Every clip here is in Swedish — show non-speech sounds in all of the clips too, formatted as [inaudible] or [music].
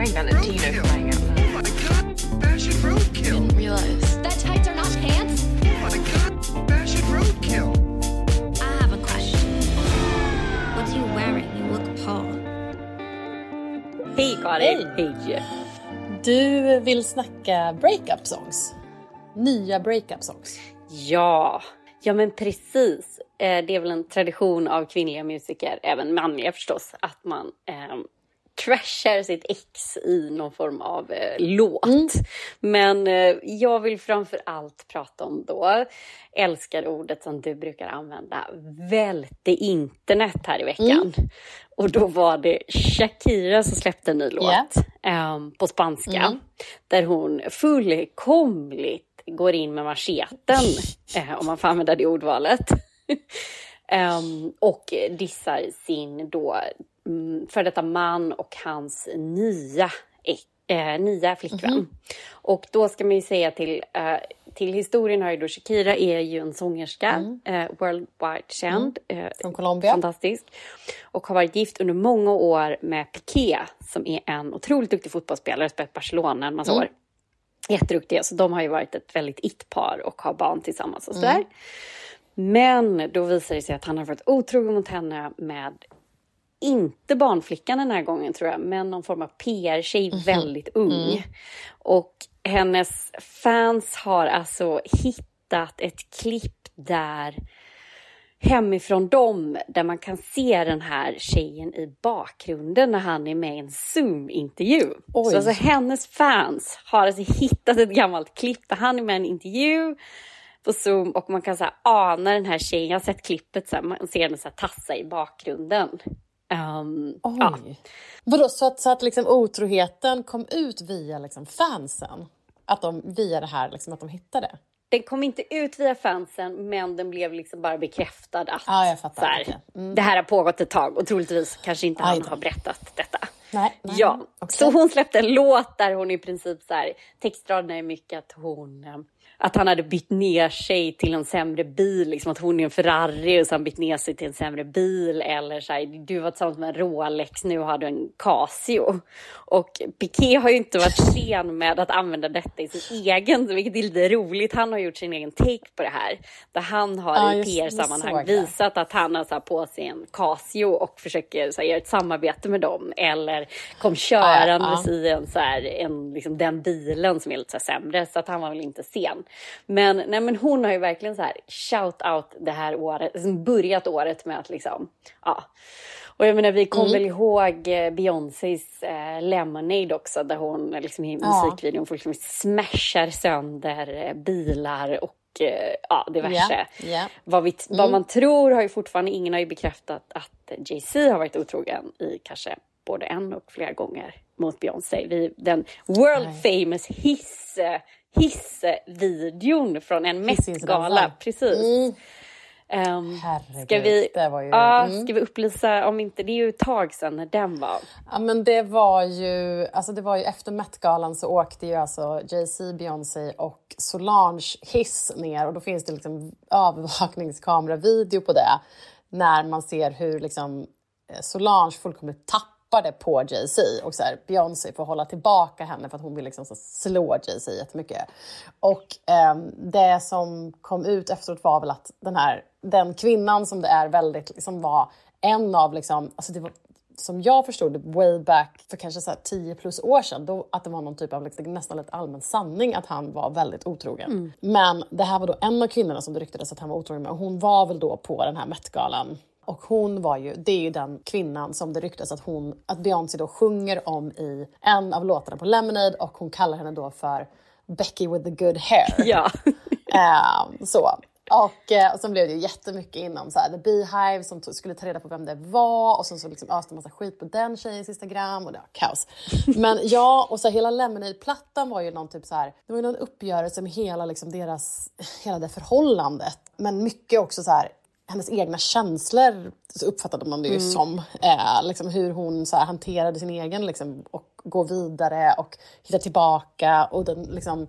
wearing Valentino flying out loud. Oh my god, fashion roadkill. Didn't realize. That tights are not pants? Oh my god, fashion roadkill. I have a question. What are you wearing? You look Paul. Hej Karin! Hej! Du vill snacka breakup songs? Nya breakup songs? Ja, ja men precis. Eh, Det är väl en tradition av kvinnliga musiker, även manliga förstås, att man eh, trashar sitt ex i någon form av eh, låt. Men eh, jag vill framför allt prata om då, älskar ordet som du brukar använda, välte internet här i veckan. Och då var det Shakira som släppte en ny låt eh, på spanska. Där hon fullkomligt går in med macheten, eh, om man får använda det ordvalet. [laughs] Ehm, och dissar sin då mm, för detta man och hans nya, eh, nya flickvän. Och då ska man ju säga till, eh, till historien har ju då Shakira är ju en sångerska, eh, worldwide känd. Eh, Från Colombia. Fantastisk. Och har varit gift under många år med Piqué som är en otroligt duktig fotbollsspelare, spelat Barcelona en massa år. Jätteduktiga, så de har ju varit ett väldigt it-par och har barn tillsammans och sådär. Men då visar det sig att han har varit otrogen mot henne med inte barnflickan den här gången tror jag, men någon form av PR-tjej, väldigt ung. Och hennes fans har alltså hittat ett klipp där hemifrån dem där man kan se den här tjejen i bakgrunden när han är med i en Zoom-intervju. Så alltså hennes fans har alltså hittat ett gammalt klipp där han är med i en intervju på Zoom och man kan så ana den här tjejen, jag har sett klippet, så här, man ser henne så tassa i bakgrunden. Um, Oj. ja. Vadå, så att, så att liksom otroheten kom ut via liksom fansen? Att de via det här, liksom, att de hittade? Den kom inte ut via fansen, men den blev liksom bara bekräftad att Ja, jag fattar. så här, Okej. Mm. det här har pågått ett tag och troligtvis kanske inte han har berättat detta. Nej, nej, Ja, okej. så hon släppte en låt där hon i princip så här, textraderna är mycket att hon eh, att han hade bytt ner sig till en sämre bil, liksom att hon är en Ferrari och så han bytt ner sig till en sämre bil eller så här, du var tillsammans med en Rolex, nu har du en Casio. Och Piqué har ju inte varit sen med att använda detta i sin egen, vilket är lite roligt. Han har gjort sin egen take på det här, där han har Ja, i PR-sammanhang visat att han har så här på sig en Casio och försöker så här, göra ett samarbete med dem eller kom körandes Ja, i en, så här, en, liksom, den bilen som är lite så här, sämre så att han var väl inte sen. Men, nej, men hon har ju verkligen så här shout out det här året, liksom börjat året med att liksom, ja. Och jag menar vi kommer väl ihåg eh, Beyoncés eh, Lemonade också där hon liksom, i Ja. musikvideon fullkomligt smashar sönder eh, bilar och eh, ja, diverse. Ja, ja. Vad, vi, vad man tror har ju fortfarande, ingen har ju bekräftat att Jay-Z har varit otrogen i kanske både en och flera gånger mot Beyoncé. Vi, den world famous hiss, hissvideon från en. Met-gala. Precis. Mm. Ehm, Herregud, ska vi, det var ju... ja, mm. ska vi upplysa om inte, det är ju ett tag sedan när den var. Ja, men det var ju, alltså det var ju efter Met-galan så åkte ju alltså Jay-Z, Beyoncé och Solange hiss ner och då finns det liksom övervakningskamera-video på det när man ser hur liksom eh, Solange fullkomligt tappade på Jay-Z och så här, Beyoncé får hålla tillbaka henne för att hon vill liksom så slå Jay-Z jättemycket. Och ehm, det som kom ut efteråt var väl att den här, den kvinnan som det är väldigt, liksom var en av liksom, alltså det var som jag förstod way back för kanske så här 10 plus år sedan, då, att det var någon typ av liksom, nästan lite allmän sanning att han var väldigt otrogen. Men det här var då en av kvinnorna som det ryktades att han var otrogen med och hon var väl då på den här Met-galan. Och hon var ju, det är ju den kvinnan som det ryktas att hon, att Beyoncé då sjunger om i en av låtarna på Lemonade och hon kallar henne då för Becky with the good hair. [laughs] Ja. Ehm, så. Och, eh, och sen blev det ju jättemycket inom så här, The Beehive som skulle ta reda på vem det var och sen så liksom öste massa skit på den tjejens Instagram och det var kaos. Men [laughs] ja, och så här, hela Lemonade-plattan var ju någon typ så här, det var ju någon uppgörelse med hela liksom deras, hela det förhållandet. Men mycket också så här, hennes egna känslor så uppfattade man det ju som. Eh, liksom hur hon så här, hanterade sin egen liksom, och gå vidare och hitta tillbaka och den liksom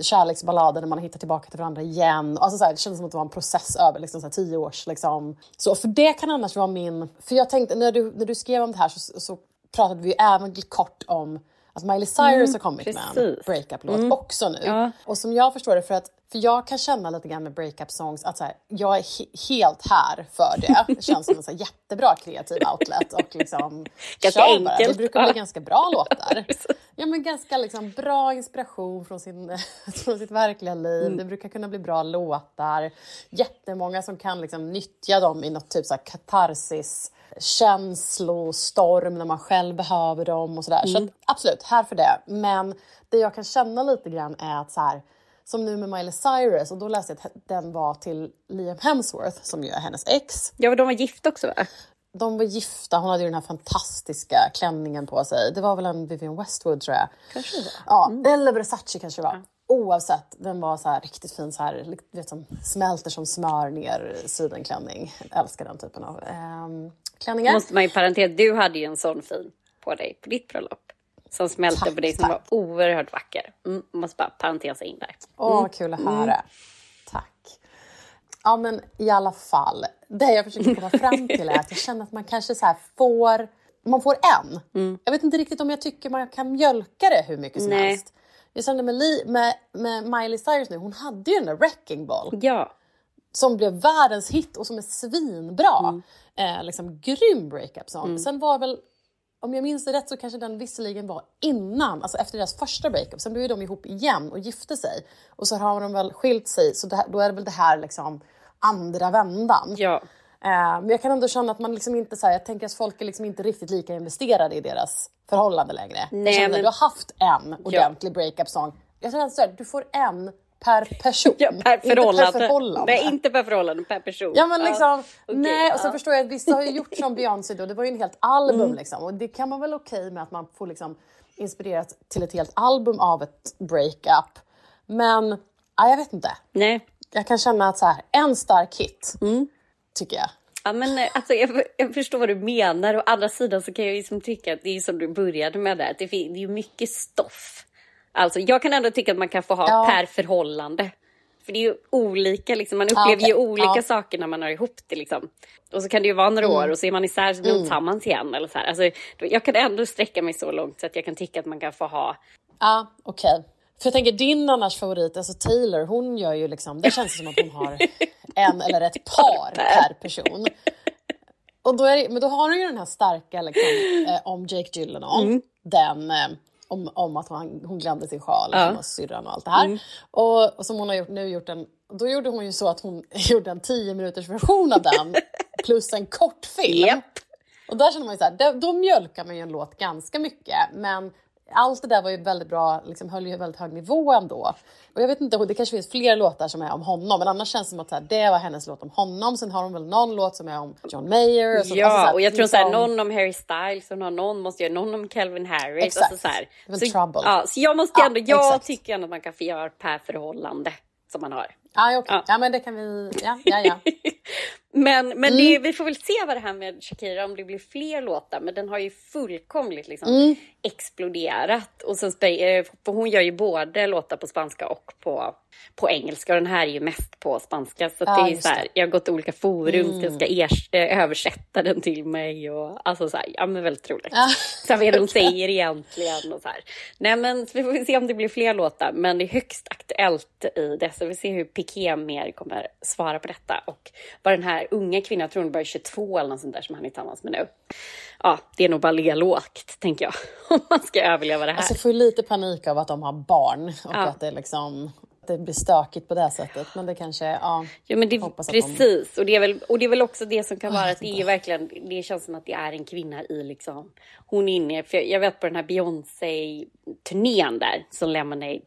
kärleksballaden när man hittar tillbaka till varandra igen. Alltså så här, det kändes som att det var en process över liksom, så här, tio års. Liksom. Så för det kan annars vara min... För jag tänkte, när du, när du skrev om det här så, så pratade vi ju även kort om Att Miley Cyrus har kommit med en precis. breakup-låt också nu. Ja. Och som jag förstår det, för att för jag kan känna lite grann med breakup-songs att så här, jag är he- helt här för det. [laughs] Det känns som en så jättebra kreativ outlet. Och liksom, [laughs] Ganska bara. Det enkelt. brukar bli ganska bra låtar. [laughs] Ja, men ganska liksom bra inspiration från, sin, från sitt verkliga liv. Mm. Det brukar kunna bli bra låtar. Jättemånga som kan liksom nyttja dem i något typ så här katarsis känslostorm när man själv behöver dem och sådär. Så Mm. att, absolut, här för det. Men det jag kan känna lite grann är att så här, som nu med Miley Cyrus, och då läste jag att den var till Liam Hemsworth som ju är hennes ex. Ja, och de var gifta också va? De var gifta, hon hade ju den här fantastiska klänningen på sig. Det var väl en Vivienne Westwood tror jag. Kanske det var. Ja, eller Versace kanske det var. Oavsett, den var så här riktigt fin, så här, vet, som smälter som smör ner sidenklänning. Jag älskar den typen av ehm, klänningar. Måste man ju parentes, du hade ju en sån fin på dig på ditt bröllop. Som smälte Tack, på dig som tack. var oerhört vacker. Mm, måste bara parentesa in där. Åh, vad kul att höra. Tack. Ja, men i alla fall. Det jag försöker komma [laughs] fram till är att jag känner att man kanske så får... Man får en. Jag vet inte riktigt om jag tycker man kan mjölka det hur mycket som Nej. helst. Jag kände med, Li, med, med Miley Cyrus nu, hon hade ju den där Wrecking Ball Ja, som blev världens hit och som är svinbra. Eh, liksom grym breakup song. Sen var väl, om jag minns det rätt så kanske den visserligen var innan, alltså efter deras första breakup. Sen blev de ihop igen och gifte sig. Och så har de väl skilt sig, så här, då är det väl det här liksom andra vändan. ja. Eh, men jag kan ändå känna att man liksom inte, så här, jag tänker att folk är liksom inte riktigt lika investerade i deras förhållande längre. Nej, jag känner men- att du har haft en ordentlig breakup song. Jag känner så här, du får en per person. ja per förhållande. Inte per förhållande. Nej, inte per förhållande, per person. Ja men liksom, okej, nej och så ja. förstår jag att vissa har ju gjort som [laughs] Beyoncé då, det var ju en helt album Mm. liksom och det kan man väl okej med att man får liksom inspirerat till ett helt album av ett breakup. Men, ja, jag vet inte. Nej. Jag kan känna att så här, en stark hit, Mm. tycker jag. Ja, men, eh, alltså, jag, jag förstår vad du menar. Å andra sidan så kan jag liksom tycka att det är som du började med där. Att det, det är mycket stoff. Alltså, jag kan ändå tycka att man kan få ha Ja. per förhållande. För det är ju olika, liksom, man upplever okej. ju olika Ja. saker när man har ihop det. Liksom. Och så kan det ju vara några Mm. år och så är man isär så blir man tillsammans igen. Eller så här. Alltså, jag kan ändå sträcka mig så långt så att jag kan tycka att man kan få ha... Ja, okej. För jag tänker din annars favorit, alltså Taylor, hon gör ju liksom, det känns som att hon har [laughs] en eller ett par per person. Och då är det, men då har hon ju den här starka liksom, eh, om Jake Gyllenhaal, den eh, om, om att hon, hon glömde sin sjal Ja. och syrran och allt det här. Och, och som hon har gjort nu, gjort en, då gjorde hon ju så att hon [laughs] gjorde en 10 minuters version av den [laughs] plus en kortfilm. Japp. Och där känner man ju så här, då, då mjölkar man ju en låt ganska mycket. Men allt det där var ju väldigt bra, liksom höll ju väldigt hög nivå ändå. Och jag vet inte, det kanske finns fler låtar som är om honom, men annars känns det som att här, det var hennes låt om honom. Sen har hon väl någon låt som är om John Mayer. Och så, Ja, alltså så här, och jag tror så här, liksom- någon om Harry Styles och någon, någon måste göra någon om Calvin Harris. Exakt. Alltså så här. Det så, trouble. Ja, så jag måste Ja, ändå, jag exakt. tycker ändå att man kan få göra per förhållande som man har. Ja, okej. Ja. ja, men det kan vi... Ja, ja, ja. [laughs] Men, men Mm. det, vi får väl se vad det här med Shakira, om det blir fler låtar. Men den har ju fullkomligt liksom Mm. exploderat. Och sen, eh, för hon gör ju både låtar på spanska och på, på engelska. Och den här är ju mest på spanska. Så Ja, det är så här. Mm. jag har gått till olika forum, så jag ska ers- eh, översätta den till mig. Och, alltså så här, ja men väldigt roligt. Ja. Så vad är det de säger egentligen och så här. Nej men så vi får se om det blir fler låtar. Men det är högst aktuellt i det. Så vi ser hur Piqué mer kommer svara på detta. Och vad den här unga kvinnan, jag tror hon bara är 22 eller något sånt där som han är tillsammans med nu. Ja, det är nog bara ligga lågt, tänker jag. [laughs] Om man ska överleva det här. Alltså får lite panik av att de har barn och Ja. att det liksom det blir stökigt på det sättet. Men det kanske, ja. Ja men det, att de- precis, och, det är väl, och det är väl också det som kan vara jag att det är verkligen, det känns som att det är en kvinna i liksom, hon är inne, för jag, jag vet på den här Beyoncé-turnén där, som Lemonade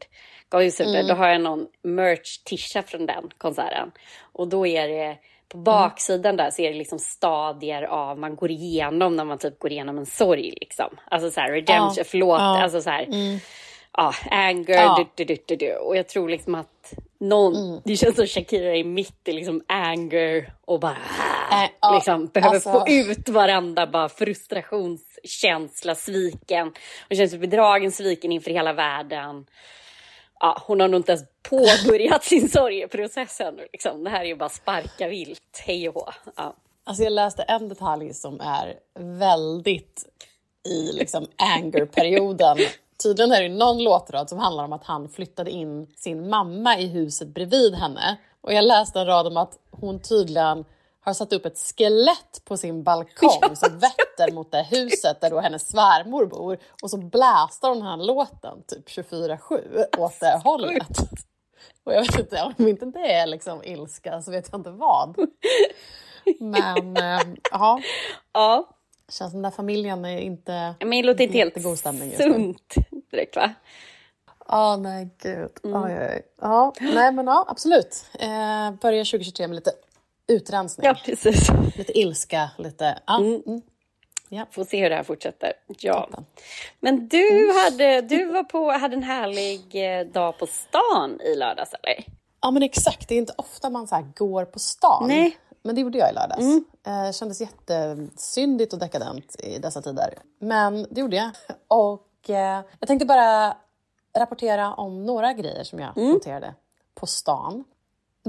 gav ut, mm. då har jag någon merch-tisha från den konserten. Och då är det, på baksidan där så är det liksom stadier av, man går igenom när man typ går igenom en sorg liksom. Alltså så här, redemption, Ja. förlåt, Ja. alltså så här ja, anger, Ja. Du, du, du, du, och jag tror liksom att någon, det känns som Shakira är mitt i liksom anger och bara Äh, ja, liksom behöver alltså. få ut varenda bara frustrationskänsla, sviken. Hon känns bedragen, sviken inför hela världen. Ja, hon har nog inte ens påbörjat [laughs] sin sorgeprocess ännu. Liksom. Det här är ju bara sparka vilt, hej och hå. Ja. Alltså jag läste en detalj som är väldigt i liksom anger-perioden [laughs] tydligen är det någon låtrad som handlar om att han flyttade in sin mamma i huset bredvid henne. Och jag läste en rad om att hon tydligen har satt upp ett skelett på sin balkong som vetter mot det huset där då hennes svärmor bor. Och så blästar hon den här låten typ 24-7 åt det hållet. Och jag vet inte, om inte det är liksom ilska så vet jag inte vad. Men eh, ja, Ja, känns den där familjen är inte... men det låter inte helt Jättegod stämning just sunt direkt va? Ja, nej gud. Oj, oj, oj. Ja, nej men ja, absolut. Eh, börja 2023 med lite utrensning. Ja, precis. [laughs] Lite ilska, lite... Ja. Mm. Ja. Får se hur det här fortsätter. Ja. Toppen. Men du, hade, du var på, hade en härlig eh, dag på stan i lördags eller? ja, men exakt. Det är inte ofta man så här går på stan. Nej. Mm. Men det gjorde jag i lördags. Eh, kändes jättesyndigt och dekadent i dessa tider. Men det gjorde jag. Och eh, jag tänkte bara rapportera om några grejer som jag Mm. noterade på stan.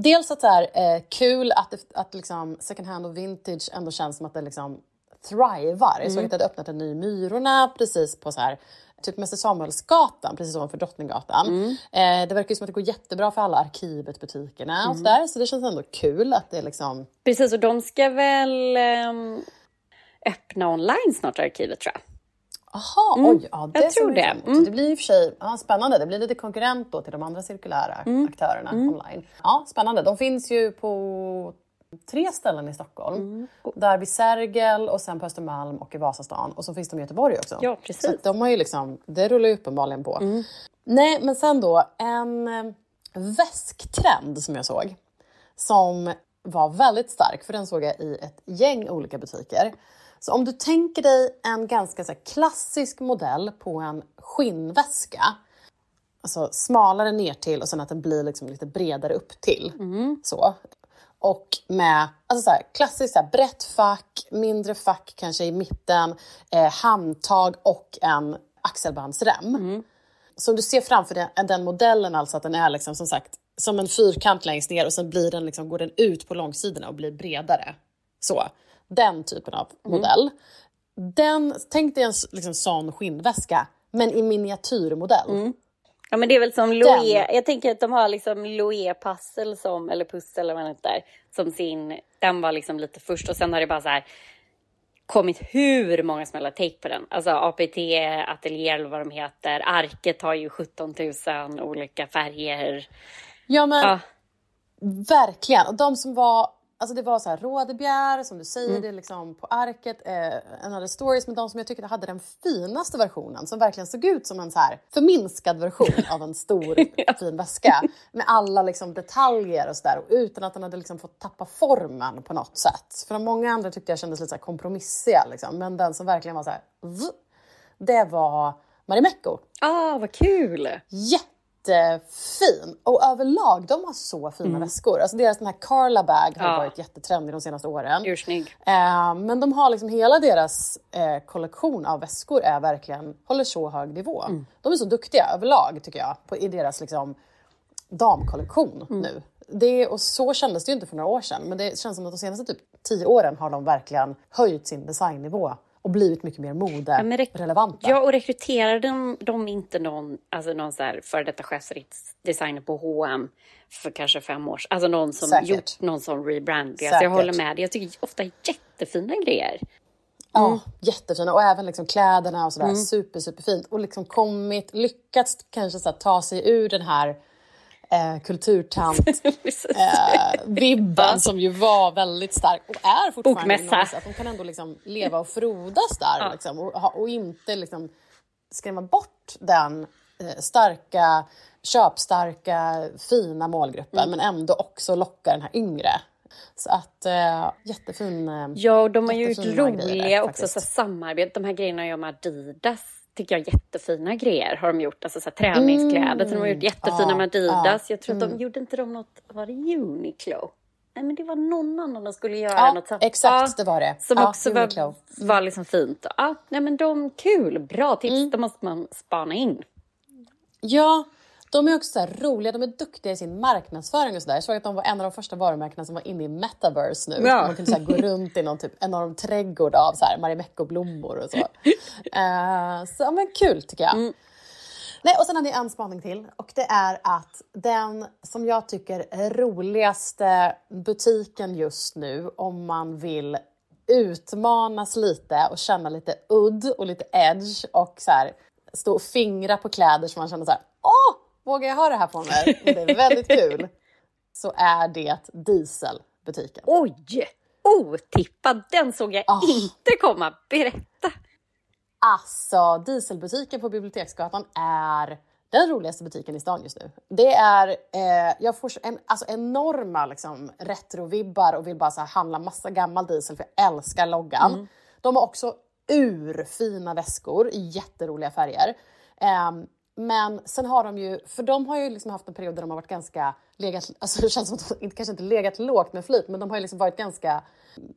Dels att det är eh, kul att, det, att liksom second hand och vintage ändå känns som att det liksom thrivar. Jag såg att det hade öppnat en ny Myrorna precis på så här Typ Mäster Samuelsgatan, precis ovanför Drottninggatan. Eh, det verkar ju som att det går jättebra för alla Arkivet-butikerna och sådär. Så det känns ändå kul att det liksom... Precis, och de ska väl ehm, öppna online snart, arkivet tror jag. Aha, oj, ja, det Mm. jag tror det. Mm. Det blir i och för sig ja, spännande. Det blir lite konkurrent då till de andra cirkulära Mm. aktörerna online. Ja, spännande. De finns ju på tre ställen i Stockholm. Mm. Där vid Sergel och sen på Östermalm och i Vasastan. Och så finns de i Göteborg också. Ja, precis. Så de har ju liksom, det rullar ju uppenbarligen på. Nej, men sen då en eh, väsktrend som jag såg. Som var väldigt stark, för den såg jag i ett gäng olika butiker. Så om du tänker dig en ganska så klassisk modell på en skinnväska. Alltså smalare ner till och sen att den blir liksom lite bredare upp till. Så. Och med alltså så här, klassiskt så här, brett fack, mindre fack kanske i mitten, eh, handtag och en axelbandsrem. Så du ser framför dig den modellen alltså att den är liksom som sagt som en fyrkant längst ner och sen blir den liksom, går den ut på långsidorna och blir bredare. Så. Den typen av modell. Den, tänk dig en liksom, sån skinnväska, men i miniatyrmodell. Ja men det är väl som Loé, jag tänker att de har liksom Loé Puzzle som, eller Pussel eller vad den heter, som sin, den var liksom lite först och sen har det bara så här kommit hur många smällar take på den. Alltså APT, Atelier eller vad de heter. Arket har ju 17 000 olika färger. Ja men Ja. verkligen. Och de som var, alltså det var så här rådebjär som du säger, det är liksom på arket, eh, Another Stories, men de som jag tyckte hade den finaste versionen som verkligen såg ut som en så här förminskad version [laughs] av en stor fin väska med alla liksom detaljer och sådär utan att den hade liksom fått tappa formen på något sätt. För de många andra tyckte jag kändes lite så kompromissiga liksom, men den som verkligen var så här, det var Marimekko. Ah, vad kul! Jättefin! Och överlag, de har så fina väskor. Alltså deras den här Carla bag har Mm. Ja. varit jättetrendig de senaste åren. Ursnygg. Eh, men de har liksom hela deras eh, kollektion av väskor är verkligen, håller så hög nivå. Mm. De är så duktiga överlag tycker jag, på, i deras liksom, damkollektion Mm. nu. Det, och så kändes det ju inte för några år sedan, men det känns som att de senaste typ tio åren har de verkligen höjt sin designnivå och blivit mycket mer moderelevanta. Ja, och rekryterar de, de inte någon, alltså någon så här före detta chefsdesigner på H&M för kanske fem år sedan? Alltså någon som Säkert. gjort någon sån rebrand. Alltså jag håller med dig. Jag tycker ofta jättefina grejer. Ja, jättefina. Och även liksom kläderna och sådär. Super, superfint. Och liksom kommit, lyckats kanske så ta sig ur den här eh, kulturtant-vibben [laughs] Ja. som ju var väldigt stark och är fortfarande Bokmässa. Att de kan ändå liksom leva och frodas där liksom, och, och inte liksom skrämma bort den eh, starka, köpstarka, fina målgruppen men ändå också locka den här yngre. Så att eh, jättefin. Eh, Ja, och de har ju gjort Jättefina grejer, roliga också så samarbete. De här grejerna jag gör med Adidas tycker jag jättefina grejer har de gjort. Alltså så här, träningskläder. Så de har gjort jättefina Mm. Ja, med Adidas. ja, Mm. Jag tror att de gjorde inte de något, var det Uniqlo? Nej men det var någon annan de skulle göra Ja, något så exakt, det var det. Som Ja, också Uniqlo. var, var liksom fint. Ja, nej men de, kul, bra tips. Mm. Det måste man spana in. Ja, de är också så roliga, de är duktiga i sin marknadsföring och sådär. Jag såg att de var en av de första varumärkena som var inne i metaverse nu. Ja. Man kunde så gå runt i någon typ enorm trädgård av så här Marimekko-blommor och så. [laughs] Eh, så men kul tycker jag. Nej, och sen hade jag en spaning till och det är att den som jag tycker är roligaste butiken just nu om man vill utmanas lite och känna lite udd och lite edge och så här, stå och fingra på kläder som man känner så här, åh, vågar jag ha det här på mig? Och det är väldigt kul. [laughs] Så är det Dieselbutiken. Oj! Otippad! Den såg jag Ah. inte komma. Berätta! Alltså, Dieselbutiken på Biblioteksgatan är den roligaste butiken i stan just nu. Det är, eh, jag får en, alltså enorma liksom, retrovibbar och vill bara så här, handla massa gammal diesel för jag älskar loggan. De har också urfina väskor i jätteroliga färger. Ehm, men sen har de ju, för de har ju liksom haft en period där de har varit ganska legat, alltså det känns som att de kanske inte legat lågt med flyt, men de har ju liksom varit ganska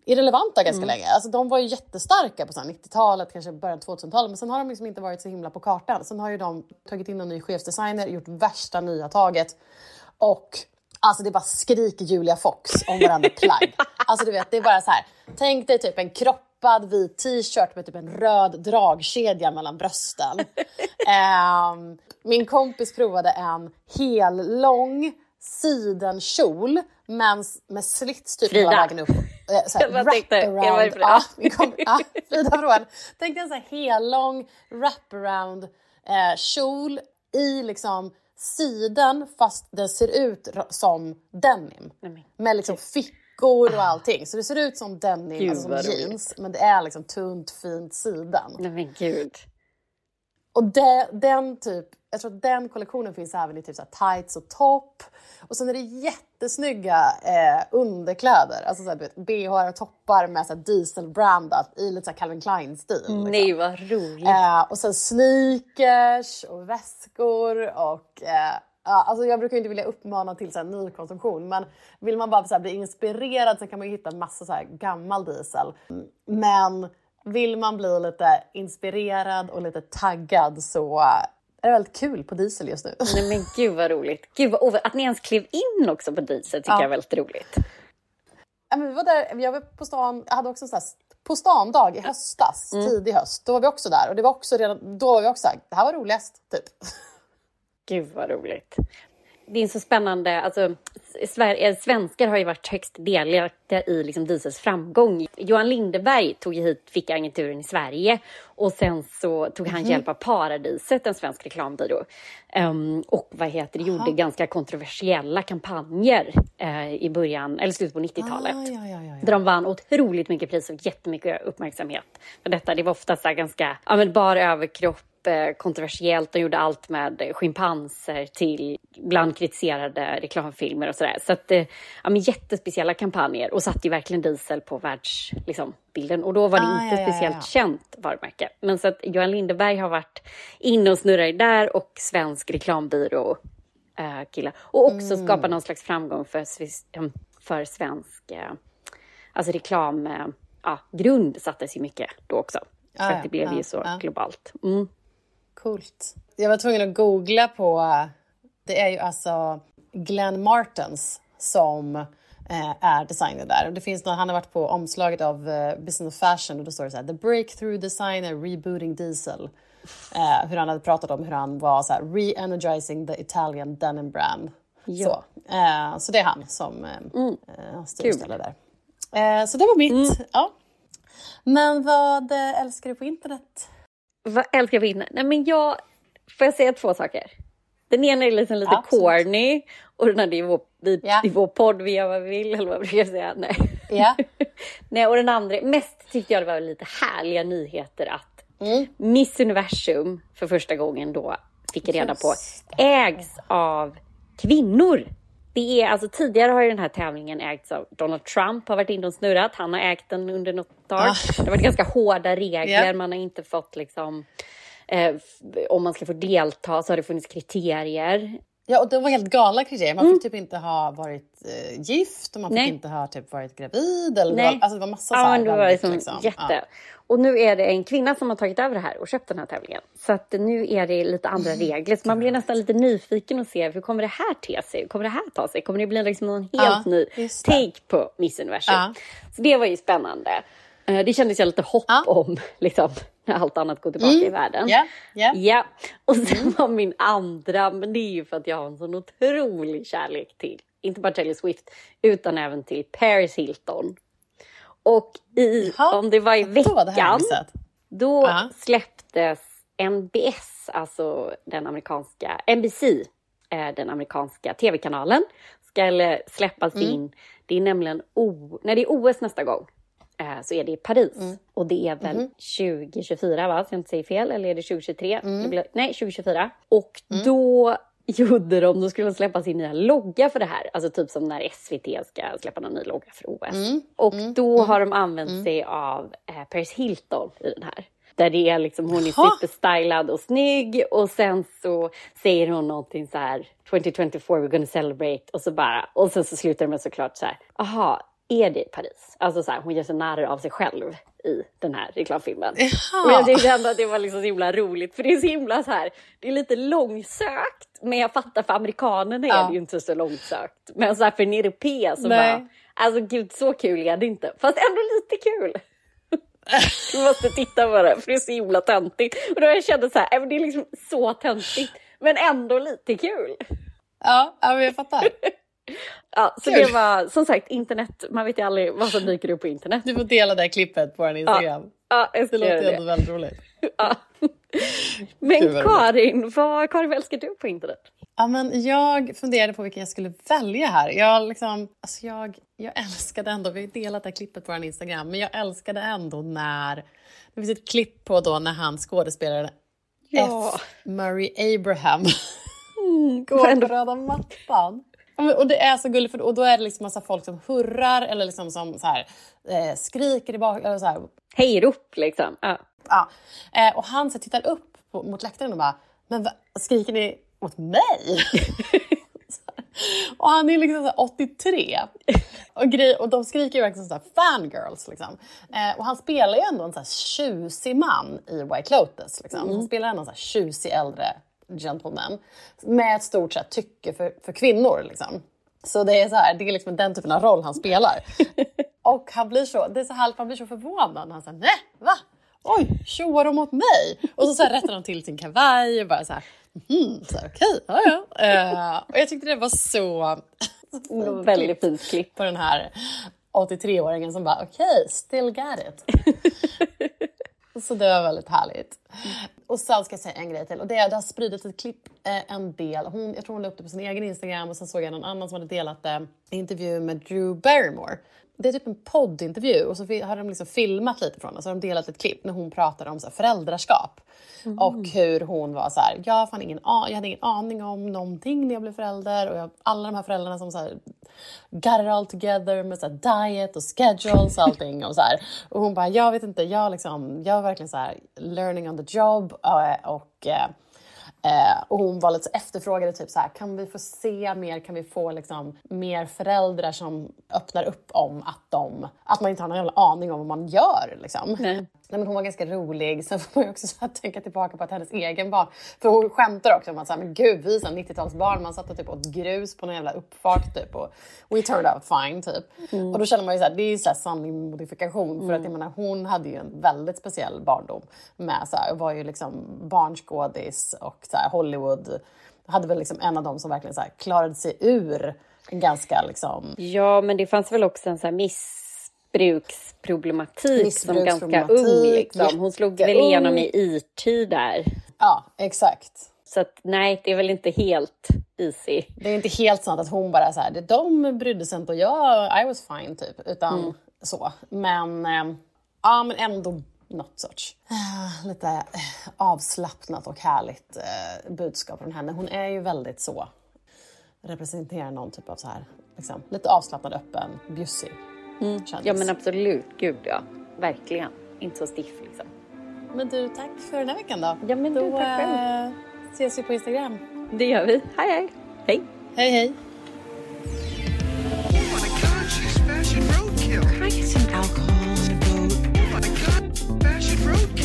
irrelevanta ganska länge. Alltså de var ju jättestarka på så här 90-talet, kanske början av 2000-talet, men sen har de liksom inte varit så himla på kartan. Sen har ju de tagit in en ny chefsdesigner, gjort värsta nya taget och Alltså det bara skriker Julia Fox om varandra plagg. [laughs] Alltså du vet, det är bara så här. Tänk dig typ en kroppad vit t-shirt med typ en röd dragkedja mellan brösten. [laughs] Ehm, min kompis provade en hel lång sidenkjol men med slits typ Frida. hela vägen upp. Eh, Så här, Jag bara tänkte. Frida? Ja, min ja, Frida frågade. En så här hellång wraparound eh, kjol i liksom siden fast den ser ut som denim. Men- Med liksom fickor och allting. Så det ser ut som denim, Gud, alltså som jeans. Men det är liksom tunt fint siden. Nej men gud. Och det, den typ, jag tror att den kollektionen finns även i typ så tights och topp. Och sen är det jättesnygga eh, underkläder. Alltså så här, vet, bh och toppar med så här dieselbrandat i lite så Calvin Klein-stil. liksom. Nej vad roligt. Eh, och sen sneakers och väskor och eh, ja, alltså jag brukar inte vilja uppmana till så här, nykonsumtion men vill man bara så här, bli inspirerad så kan man ju hitta massa så här, gammal diesel. Men vill man bli lite inspirerad och lite taggad så är det väldigt kul på diesel just nu. Nej men gud vad roligt. Gud vad Att ni ens klev in också på Diesel tycker Ja. jag är väldigt roligt. Ja, men vi var där, jag var på stan, jag hade också en sån här på stan-dag i höstas, Mm. tidig höst. Då var vi också där och det var också redan, då var vi också såhär, det här var roligast, typ. Gud vad roligt. Det är så spännande. Alltså, eh, svenskar har ju varit högst delaktiga i liksom Diesels framgång. Johan Lindeberg tog ju hit Ficka-agenturen i Sverige och sen så tog han hjälp av Paradiset, en svensk reklambyrå. Ehm, och vad heter det, gjorde ganska kontroversiella kampanjer eh, i början, eller slutet på 90-talet. Ah, ja, ja, ja. Där de vann otroligt mycket pris och jättemycket uppmärksamhet för detta. Det var ofta så här ganska, ja men bara överkropp, eh, kontroversiellt. De gjorde allt med schimpanser till ibland kritiserade reklamfilmer och sådär. Så att, eh, ja men jättespeciella kampanjer och satte ju verkligen Diesel på världsbilden. Liksom, bilden. och då var det Ah, inte ja, speciellt ja. känt varumärke. Men så att Johan Lindeberg har varit inne och snurrat där och svensk reklambyrå eh, kille. Och också Mm. skapa någon slags framgång för, för svensk eh, alltså reklam. Ja, grund sattes ju mycket då också. För Ja, att det blev ja, ju så ja. globalt. Mm. Coolt. Jag var tvungen att googla på... Det är ju alltså Glenn Martens som eh, är designer där. Det finns någon, han har varit på omslaget av eh, Business of Fashion och då står det så här The breakthrough designer rebooting diesel. Eh, hur han hade pratat om hur han var så här re-energizing the Italian denim brand. Ja. Så, eh, så det är han som eh, Mm. eh, styr och ställer där. Eh, så det var mitt. Ja. Men vad älskar du på internet? Vad älskar jag på internet? Nej men jag... Får jag säga två saker? Den ena är liksom lite Absolut. corny och den andra är vår, vi, Ja. i vår podd, vi gör vad vi vill, eller vad brukar jag säga? Nej. Ja. [laughs] Nej, och den andra, mest tyckte jag det var lite härliga nyheter att Mm. Miss Universum för första gången då fick reda på Just ägs av kvinnor. Det är alltså tidigare har ju den här tävlingen ägts av Donald Trump har varit inne och snurrat. Han har ägt den under något tag. Ah. Det har varit ganska hårda regler. Ja. Man har inte fått liksom eh, om man ska få delta så har det funnits kriterier. Ja, och det var helt galna kriterier. Man fick typ inte ha varit eh, gift och man fick Mm. Nej. inte ha typ varit gravid. Eller det Nej. var, alltså det var massa så Ja, här men det var liksom liksom, jätte. ja. Och nu är det en kvinna som har tagit över det här och köpt den här tävlingen. Så att nu är det lite andra regler. Så man blir nästan lite nyfiken och ser hur kommer det här te sig? Hur kommer det här ta sig? Kommer det bli liksom någon helt Ja, ny det. take på Miss Universum? Ja. Så det var ju spännande. Eh, Det kändes jag lite hopp om [laughs] liksom, när [laughs] allt annat går tillbaka i världen. Ja, ja. Ja, och sen var min andra, men det är ju för att jag har en sån otrolig kärlek till, inte bara Taylor Swift, utan även till Paris Hilton. Och i, Jaha, om det var i veckan, då Ja. släpptes NBS, alltså den amerikanska, NBC, den amerikanska tv-kanalen, ska eller släppa sin, det är nämligen o, när det är OS nästa gång, så är det i Paris. Och det är väl 2024 va, så jag inte säger fel, eller är det 2023? Det blir, nej, 2024. Och då [laughs] gjorde de, då skulle de släppa sin nya logga för det här. Alltså typ som när SVT ska släppa någon ny logga för OS. Och då har de använt sig av eh, Paris Hilton i den här. Där det är liksom, hon är superstylad och snygg och sen så säger hon någonting så här 2024 we're gonna celebrate och så bara och sen så slutar det med såklart så här aha är det Paris? Alltså så här, hon gör sig narr av sig själv i den här reklamfilmen. Jaha. Och jag tyckte ändå att det var liksom så himla roligt för det är så himla så här, det är lite långsökt men jag fattar för amerikanerna är Ja. det ju inte så långsökt. Men så här för en europé Nej. bara, alltså gud så kul är det inte. Fast ändå lite kul. [laughs] Du måste titta på det, för det är så himla töntigt. Och då jag kände så här, det är liksom så töntigt, men ändå lite kul. Ja, ja, men jag fattar. Ja, så Kul. det var som sagt internet, man vet ju aldrig vad som dyker upp på internet. Du får dela det här klippet på vår Instagram. Ja, jag Det låter ju ändå det. väldigt roligt. Ja. [laughs] Men Karin, vad, Karin, vad älskar du på internet? Ja, men jag funderade på vilken jag skulle välja här. Jag, liksom, alltså jag, jag älskade ändå, vi har delat det här klippet på vår Instagram, men jag älskade ändå när... Det finns ett klipp på då när han skådespelaren Ja. F. Murray Abraham Mm, [laughs] går på röda mattan. Och det är så gulligt, för, och då är det liksom massa folk som hurrar eller liksom som så här, eh, skriker i bak, eller så här, Hejrop liksom. Ja. Ja. Eh, och han så tittar upp på, mot läktaren och bara, men va, skriker ni åt mig? [laughs] och han är liksom så här 83. Och, grej, och de skriker ju verkligen så här fangirls. Liksom. Eh, och han spelar ju ändå en så här tjusig man i White Lotus. Liksom. Han spelar ändå en så här tjusig äldre gentleman med ett stort så här, tycke för, för kvinnor. Liksom. Så det är, så här, det är liksom den typen av roll han spelar. [laughs] Och han blir så, det är så härligt, han blir så förvånad. Han säger nej, va? Oj, tjoar de mot mig? Och så, så här, rättar de till sin kavaj och bara så här, så här, okej, ja ja. Eh, och jag tyckte det var så, så fint väldigt fint klipp. på den här 83-åringen som bara okej, still got it. [laughs] Så det var väldigt härligt. Och sen ska jag säga en grej till. Och det, är, det har spridits ett klipp eh, en del. Hon, jag tror hon la upp det på sin egen Instagram och sen såg jag någon annan som hade delat det. En intervju med Drew Barrymore. Det är typ en poddintervju och så har de liksom filmat lite från det. Så har de delat ett klipp när hon pratar om så här, föräldraskap. Och hur hon var så här, jag, har ingen, jag hade ingen aning om någonting när jag blev förälder. Och jag, alla de här föräldrarna som så här, got it all together med så här, diet och schedules och allting. Och, så här. och hon bara, jag vet inte, jag, liksom, jag var verkligen så här, learning on the job. Eh, och eh, eh, och hon var lite så efterfrågade typ så här, kan vi få se mer, kan vi få liksom mer föräldrar som öppnar upp om att de, att man inte har någon jävla aning om vad man gör liksom. Nej. Nej, men hon var ganska rolig. Sen får man ju också så här tänka tillbaka på att hennes egen barn... För hon skämtar också om att så här, men gud, vi här 90-talsbarn. Man satt och typ åt grus på någon jävla uppfart typ. Och we turned out fine typ. Och då känner man ju så här, det är ju så här sanning modifikation. För att jag menar, hon hade ju en väldigt speciell barndom. Med så här, var ju liksom barnskådis och så här, Hollywood. Hade väl liksom en av dem som verkligen så här, klarade sig ur ganska liksom... Ja, men det fanns väl också en så här missbruksproblematik som ganska Missbruksproblematik, ung. Liksom. Hon slog väl igenom i IT där. Ja, exakt. Så att, nej, det är väl inte helt easy. Det är inte helt sant att hon bara så här, "Det- de brydde sig inte och jag, I was fine typ. Utan så. Men, eh, ja men ändå något sorts eh, lite eh, avslappnat och härligt eh, budskap från henne. Hon är ju väldigt så, representerar någon typ av så här, liksom, lite avslappnad, öppen, bjussig. kändis. Ja, men absolut. Gud, ja. Verkligen. Inte så stiff liksom. men du, tack för den här veckan då. Ja, men du, då tack själv. ses vi på Instagram. Det gör vi. Hej, hej. Hej. Hej hej!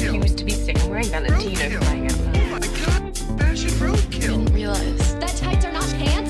He roadkill. was to be seen wearing Valentino Roadkill. flying out Oh my god, fashion roadkill. Didn't realize. That tights are not pants.